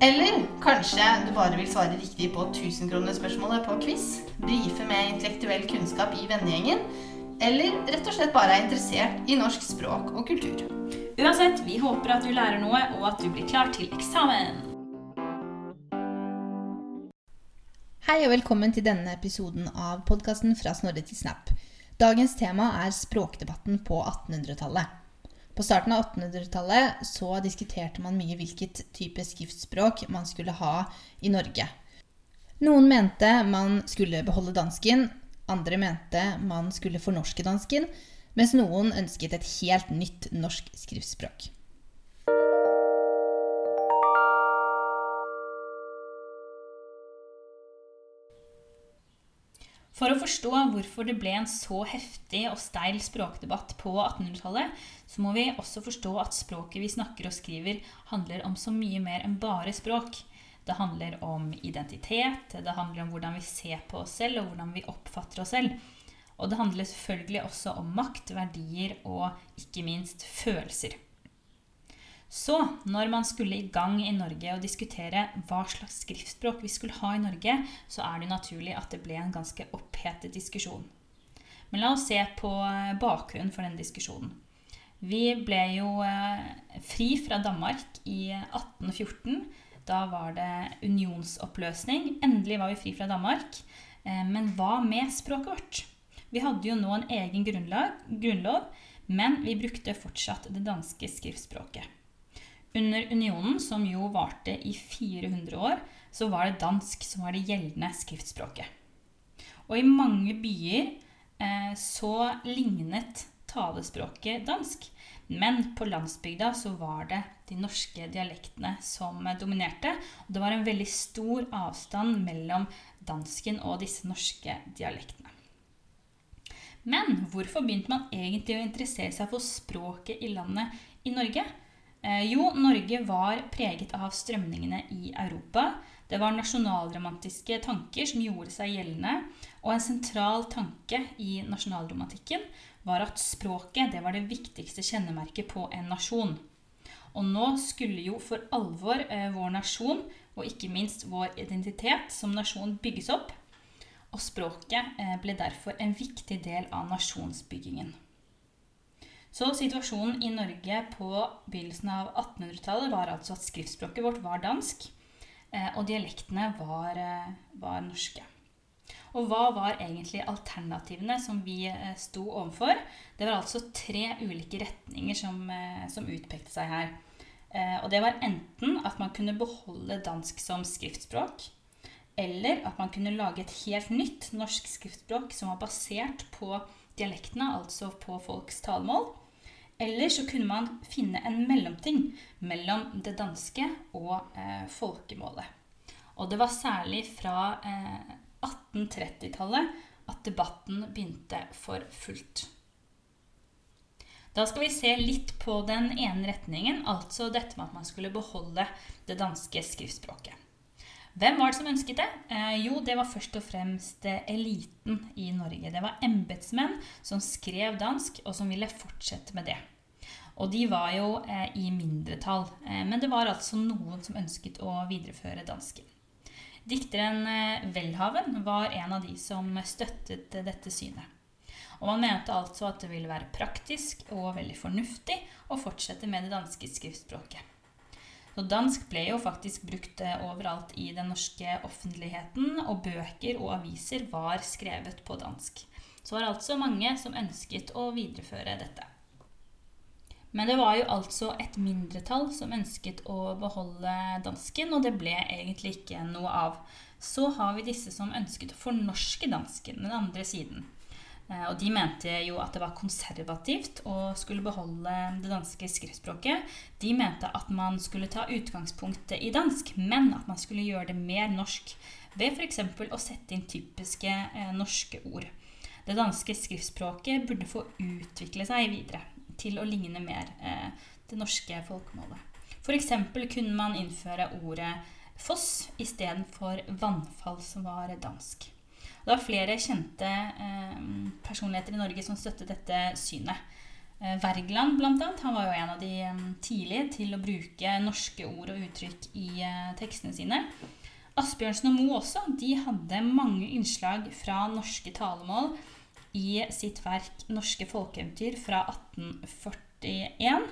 Eller kanskje du bare vil svare riktig på 1000-kronerspørsmålet på quiz, brife med intellektuell kunnskap i vennegjengen, eller rett og slett bare er interessert i norsk språk og kultur. Uansett, vi håper at du lærer noe, og at du blir klar til eksamen. Hei og velkommen til denne episoden av podkasten Fra Snorre til Snap. Dagens tema er språkdebatten på 1800-tallet. På starten av 1800-tallet så diskuterte man mye hvilket type skriftspråk man skulle ha i Norge. Noen mente man skulle beholde dansken, andre mente man skulle fornorske dansken, mens noen ønsket et helt nytt norsk skriftspråk. For å forstå hvorfor det ble en så heftig og steil språkdebatt på 1800-tallet, så må vi også forstå at språket vi snakker og skriver, handler om så mye mer enn bare språk. Det handler om identitet, det handler om hvordan vi ser på oss selv, og hvordan vi oppfatter oss selv. Og det handler selvfølgelig også om makt, verdier og ikke minst følelser. Så når man skulle i gang i Norge og diskutere hva slags skriftspråk vi skulle ha i Norge, så er det naturlig at det ble en ganske opphetet diskusjon. Men la oss se på eh, bakgrunnen for den diskusjonen. Vi ble jo eh, fri fra Danmark i 1814. Da var det unionsoppløsning. Endelig var vi fri fra Danmark. Eh, men hva med språket vårt? Vi hadde jo nå en egen grunnlov, men vi brukte fortsatt det danske skriftspråket. Under unionen, som jo varte i 400 år, så var det dansk som var det gjeldende skriftspråket. Og i mange byer eh, så lignet talespråket dansk. Men på landsbygda så var det de norske dialektene som dominerte. Og det var en veldig stor avstand mellom dansken og disse norske dialektene. Men hvorfor begynte man egentlig å interessere seg for språket i landet i Norge? Eh, jo, Norge var preget av strømningene i Europa. Det var nasjonalromantiske tanker som gjorde seg gjeldende. Og en sentral tanke i nasjonalromantikken var at språket det var det viktigste kjennemerket på en nasjon. Og nå skulle jo for alvor eh, vår nasjon, og ikke minst vår identitet som nasjon, bygges opp. Og språket eh, ble derfor en viktig del av nasjonsbyggingen. Så situasjonen i Norge på begynnelsen av 1800-tallet var altså at skriftspråket vårt var dansk, eh, og dialektene var, eh, var, norske. Og hva var egentlig alternativene som vi eh, sto overfor? Det var altså tre ulike retninger som, som utpekte seg her. Og det var enten at man kunne beholde dansk som skriftspråk, eller at man kunne lage et helt nytt norsk skriftspråk som var basert på dialektene, altså på folks talemål. Eller så kunne man finne en mellomting mellom det danske og eh, folkemålet. Og det var særlig fra eh, 1830-tallet at debatten begynte for fullt. Da skal vi se litt på den ene retningen, altså dette med at man skulle beholde det danske skriftspråket. Hvem var det som ønsket det? Eh, jo, det var først og fremst eh, eliten i Norge. Det var embetsmenn som skrev dansk, og som ville fortsette med det. Og de var jo eh, i mindretall. Men det var altså noen som ønsket å videreføre dansken. Dikteren Welhaven var en av de som støttet dette synet. Og man mente altså at det ville være praktisk og veldig fornuftig å fortsette med det danske skriftspråket. Så dansk ble jo faktisk brukt eh, overalt i den norske offentligheten, og bøker og aviser var skrevet på dansk. Så var det altså mange som ønsket å videreføre dette. Men det var jo altså et mindretall som ønsket å beholde dansken, og det ble egentlig ikke noe av. Så har vi disse som ønsket å fornorske dansken, den andre siden. Eh, og de mente jo at det var konservativt å skulle beholde det danske skriftspråket. De mente at man skulle ta utgangspunktet i dansk, men at man skulle gjøre det mer norsk ved f.eks. å sette inn typiske eh, norske ord. Det danske skriftspråket burde få utvikle seg videre til å ligne mer eh, det norske folkemålet. F.eks. kunne man innføre ordet foss istedenfor vannfall, som var dansk. Det var flere kjente eh, personligheter i Norge som støttet dette synet. Eh, Wergeland annet, han var jo en av de eh, tidlige til å bruke norske ord og uttrykk i tekstene sine. Asbjørnsen og Moe også. De hadde mange innslag fra norske talemål i sitt verk 'Norske folkeeventyr' fra 1841.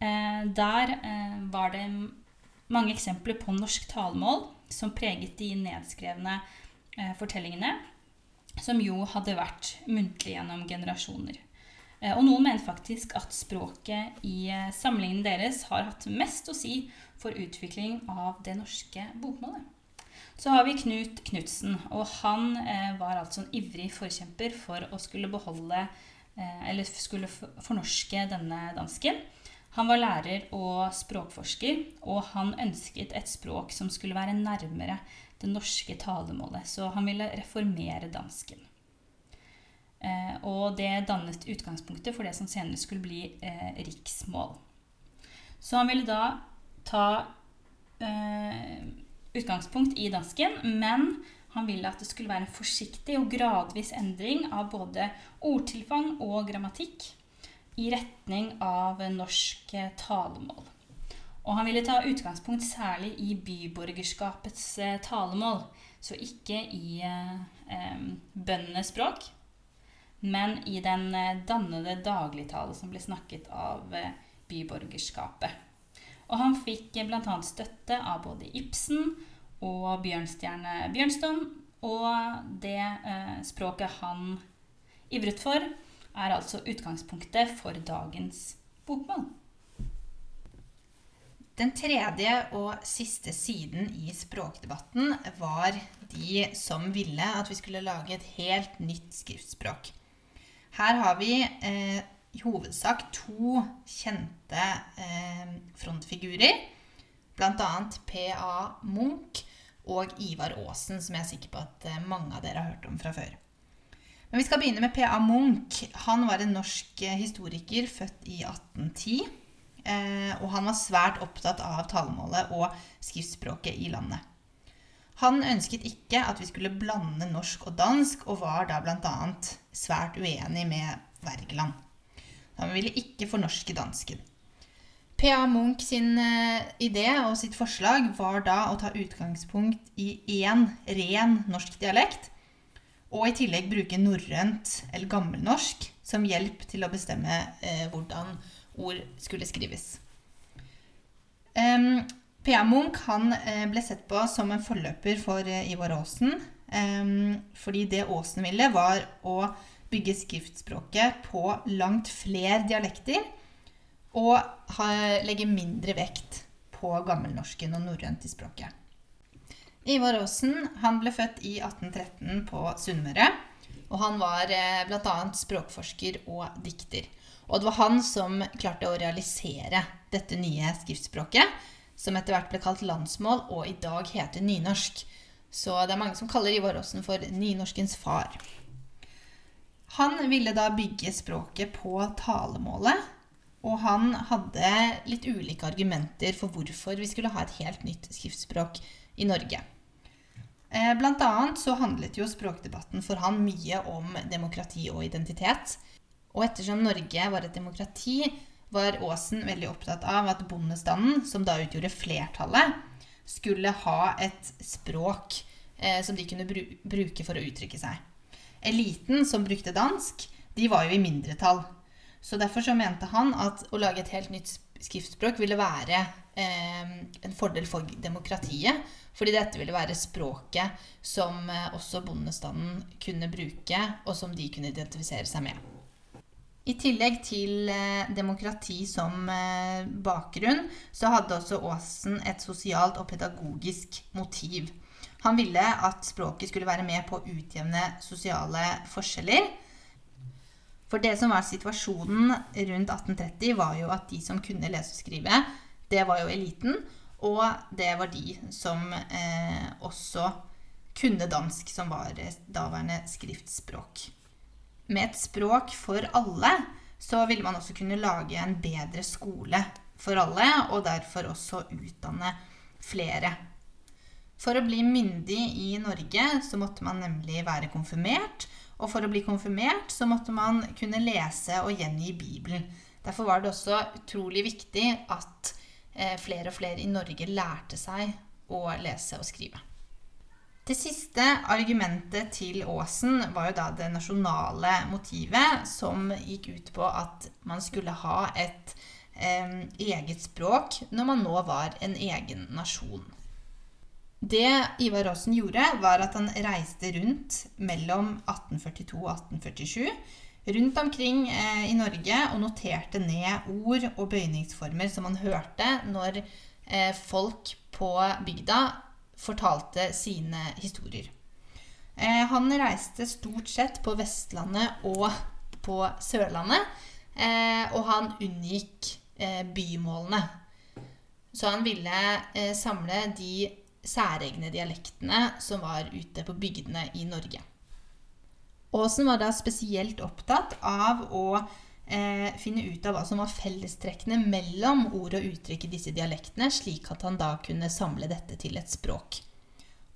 Eh, der var det mange eksempler på norsk talemål som preget de nedskrevne fortellingene, som jo hadde vært muntlig gjennom generasjoner. Eh, og noen mener faktisk at språket i eh, samlingen deres har hatt mest å si for utvikling av det norske bokmålet. Så har vi Knut Knutsen, og han var altså en ivrig forkjemper for å skulle beholde Eller skulle fornorske denne dansken. Han var lærer og språkforsker, og han ønsket et språk som skulle være nærmere det norske talemålet. Så han ville reformere dansken. Eh, og det dannet utgangspunktet for det som senere skulle bli eh, riksmål. Så han ville da ta eh, utgangspunkt i dansken, men han ville at det skulle være en forsiktig og gradvis endring av både ordtilfang og grammatikk i retning av norsk talemål. Og han ville ta utgangspunkt særlig i byborgerskapets eh, talemål, så ikke i eh, eh, bøndenes språk, men i den eh, dannede dagligtale som ble snakket av eh, byborgerskapet. Og han fikk eh, bl.a. støtte av både Ibsen og Bjørnstjerne Bjørnstone, og det språket han ivret for, er altså utgangspunktet for dagens bokmål. Den tredje og siste siden i språkdebatten var de som ville at vi skulle lage et helt nytt skriftspråk. Her har vi eh, i hovedsak to kjente eh, frontfigurer. Bl.a. P.A. Munch og Ivar Aasen, som jeg er sikker på at eh, mange av dere har hørt om fra før. Men vi skal begynne med P.A. Munch. Han var en norsk eh, historiker født i 1810. Eh, og han var svært opptatt av talemålet og skriftspråket i landet. Han ønsket ikke at vi skulle blande norsk og dansk, og var da bl.a. svært uenig med Wergeland. Han ville ikke fornorske dansken. P.A. Munch sin eh, idé og sitt forslag var da å ta utgangspunkt i én ren norsk dialekt, og i tillegg bruke norrønt eller gammelnorsk som hjelp til å bestemme eh, hvordan ord skulle skrives. Um, P.A. Munch han eh, ble sett på som en forløper for eh, Ivar Aasen. Um, fordi det Aasen ville, var å bygge skriftspråket på langt flere dialekter. Og ha, legge mindre vekt på gammelnorsken og norrønt i språket. Ivar Aasen han ble født i 1813 på Sunnmøre. Og han var eh, bl.a. språkforsker og dikter. Og det var han som klarte å realisere dette nye skriftspråket, som etter hvert ble kalt landsmål, og i dag heter nynorsk. Så det er mange som kaller Ivar Aasen for nynorskens far. Han ville da bygge språket på talemålet, og han hadde litt ulike argumenter for hvorfor vi skulle ha et helt nytt skriftspråk i Norge. Eh, blant annet så handlet jo språkdebatten for han mye om demokrati og identitet. Og ettersom Norge var et demokrati, var Aasen veldig opptatt av at bondestanden, som da utgjorde flertallet, skulle ha et språk eh, som de kunne bru bruke for å uttrykke seg. Eliten som brukte dansk, de var jo i mindretall. Så derfor så mente han at å lage et helt nytt skriftspråk ville være eh, en fordel for demokratiet. Fordi dette ville være språket som eh, også bondestanden kunne bruke, og som de kunne identifisere seg med. I tillegg til eh, demokrati som eh, bakgrunn, så hadde også Aasen et sosialt og pedagogisk motiv. Han ville at språket skulle være med på å utjevne sosiale forskjeller. For det som var situasjonen rundt 1830, var jo at de som kunne lese og skrive, det var jo eliten. Og det var de som eh, også kunne dansk, som var daværende skriftspråk. Med et språk for alle så ville man også kunne lage en bedre skole for alle, og derfor også utdanne flere. For å bli myndig i Norge så måtte man nemlig være konfirmert. Og for å bli konfirmert så måtte man kunne lese og gjengi Bibelen. Derfor var det også utrolig viktig at eh, flere og flere i Norge lærte seg å lese og skrive. Det siste argumentet til Aasen var jo da det nasjonale motivet, som gikk ut på at man skulle ha et eh, eget språk når man nå var en egen nasjon. Det Ivar Aasen gjorde, var at han reiste rundt mellom 1842 og 1847 rundt omkring eh, i Norge og noterte ned ord og bøyningsformer som han hørte når eh, folk på bygda fortalte sine historier. Eh, han reiste stort sett på Vestlandet og på Sørlandet, og han unngikk bymålene. Så han ville samle de særegne dialektene som var ute på bygdene i Norge. Aasen var da spesielt opptatt av å eh, finne ut av hva som var fellestrekkene mellom ord og uttrykk i disse dialektene, slik at han da kunne samle dette til et språk.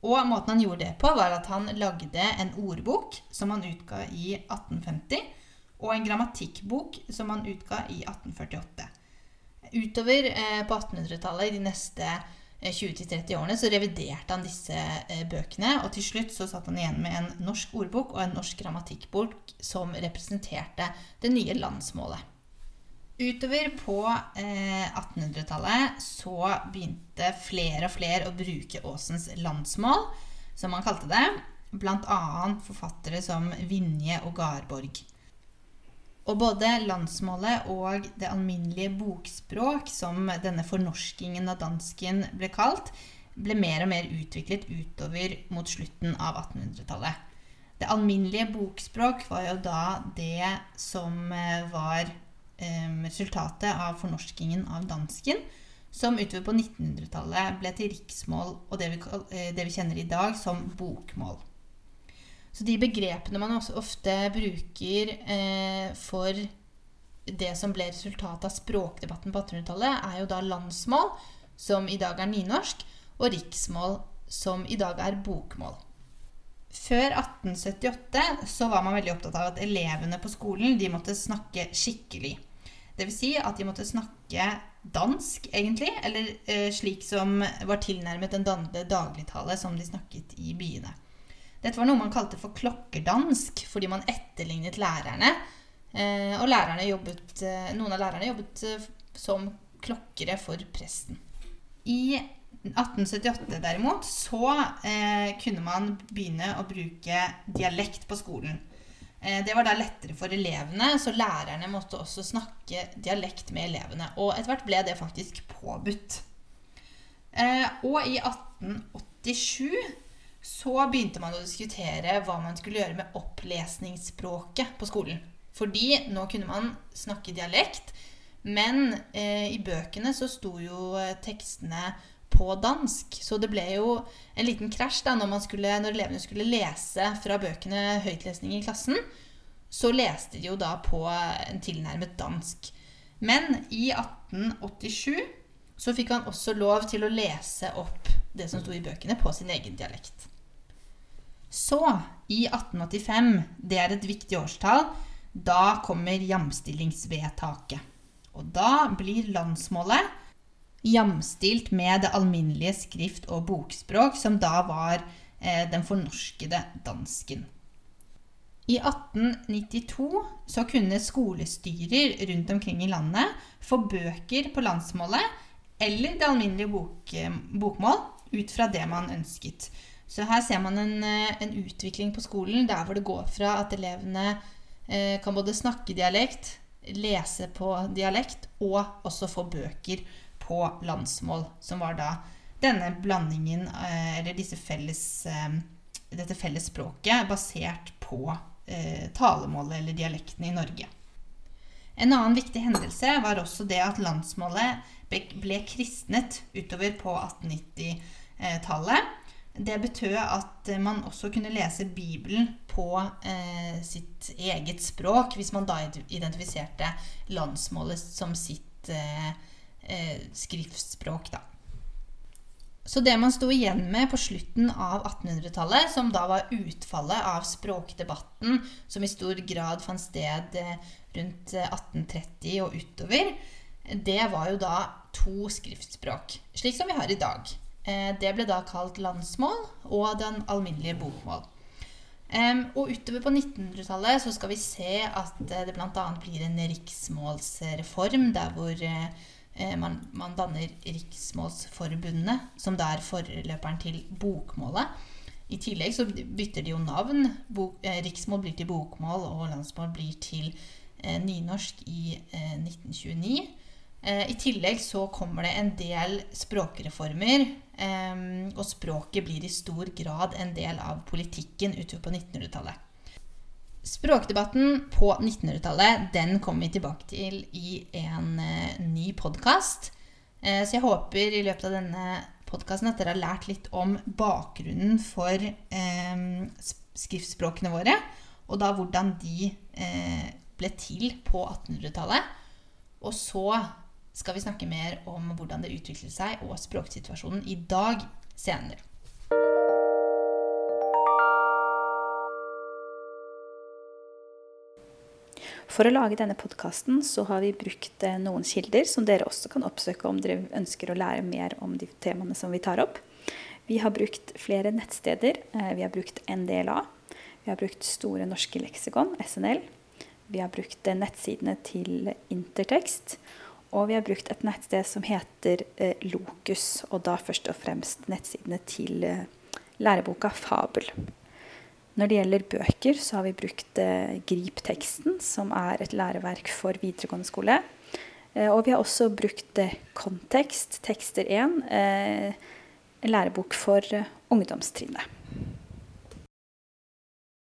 Og måten han gjorde det på, var at han lagde en ordbok som han utga i 1850, og en grammatikkbok som han utga i 1848. Utover eh, på 1800-tallet, i de neste 20-30 årene så reviderte han disse eh, bøkene, og til slutt så satt han igjen med en norsk ordbok og en norsk grammatikkbok som representerte det nye landsmålet. Utover på eh, 1800-tallet så begynte flere og flere å bruke Aasens landsmål, som han kalte det, bl.a. forfattere som Vinje og Garborg. Og både landsmålet og det alminnelige bokspråk, som denne fornorskingen av dansken ble kalt, ble mer og mer utviklet utover mot slutten av 1800-tallet. Det alminnelige bokspråk var jo da det som eh, var eh, resultatet av fornorskingen av dansken, som utover på 1900-tallet ble til riksmål og det vi, eh, det vi kjenner i dag som bokmål. Så de begrepene man også ofte bruker eh, for det som ble resultatet av språkdebatten på 1800-tallet, er jo da landsmål, som i dag er nynorsk, og riksmål, som i dag er bokmål. Før 1878 så var man veldig opptatt av at elevene på skolen de måtte snakke skikkelig. Dvs. Si at de måtte snakke dansk, egentlig, eller eh, slik som var tilnærmet den dagligtale som de snakket i byene. Dette var noe man kalte for klokkerdansk, fordi man etterlignet lærerne. Eh, og lærerne jobbet, eh, noen av lærerne jobbet eh, som klokkere for presten. I 1878 derimot så kunne man begynne å bruke dialekt på skolen. Det var da lettere for elevene, så lærerne måtte også snakke dialekt med elevene. Og etter hvert ble det faktisk påbudt. Og i 1887 så begynte man å diskutere hva man skulle gjøre med opplesningsspråket på skolen. Fordi nå kunne man snakke dialekt, men eh, i bøkene så sto jo eh, tekstene på dansk. Så det ble jo en liten krasj da når, skulle, når elevene skulle lese fra bøkene høytlesning i klassen. Så leste de jo da på en tilnærmet dansk. Men i 1887 så fikk han også lov til å lese opp det som sto i bøkene, på sin egen dialekt. Så, i 1885, det er et viktig årstall, da kommer jamstillingsvedtaket. Og da blir landsmålet jamstilt med det alminnelige skrift- og bokspråk, som da var eh, den fornorskede dansken. I 1892 så kunne skolestyrer rundt omkring i landet få bøker på landsmålet eller det alminnelige bok, bokmål ut fra det man ønsket. Så her ser man en, en, utvikling på skolen der hvor det går fra at elevene eh, kan både snakke dialekt, lese på dialekt og også få bøker på landsmål, som var da denne blandingen, eh, eller felles, eh, dette felles språket, basert på eh, talemålet eller dialekten i Norge. En annen viktig hendelse var også det at landsmålet ble kristnet utover på 1890-tallet. Det betød at man også kunne lese Bibelen på eh, sitt eget språk, hvis man da identifiserte landsmålet som sitt eh, eh, skriftspråk. Da. Så det man sto igjen med på slutten av 1800-tallet, som da var utfallet av språkdebatten som i stor grad fant sted eh, rundt 1830 og utover, det var jo da to skriftspråk, slik som vi har i dag. Eh, det ble da kalt landsmål og den alminnelige bokmål. Og utover på 1900-tallet så skal vi se at eh, det bl.a. blir en riksmålsreform der hvor eh, man, man danner Riksmålsforbundet, som da er forløperen til bokmålet. I tillegg så bytter de jo navn. Bok, riksmål blir til bokmål, og landsmål blir til nynorsk i 1929. I tillegg så kommer det en del språkreformer Um, og språket blir i stor grad en del av politikken utover på 1900-tallet. Språkdebatten på 1900-tallet den kommer vi tilbake til i en uh, ny podkast. Uh, så jeg håper i løpet av denne podkasten at dere har lært litt om bakgrunnen for um, skriftspråkene våre, og da hvordan de ble til på 1800-tallet. Og så skal vi snakke mer om hvordan det utviklet seg, og språksituasjonen i dag senere. For å lage denne podkasten så har vi brukt eh, noen kilder som dere også kan oppsøke om dere ønsker å lære mer om de temaene som vi tar opp. Vi har brukt flere nettsteder. Eh, vi har brukt NDLA. Vi har brukt Store norske leksikon, SNL. Vi har brukt eh, nettsidene til Intertekst. Og vi har brukt et nettsted som heter eh, Lokus, og da først og fremst nettsidene til eh, læreboka Fabel. Når det gjelder bøker, så har vi brukt eh, Grip som er et læreverk for videregående skole. Og vi har også brukt Kontekst, tekster 1, eh, en lærebok for ungdomstrinnet.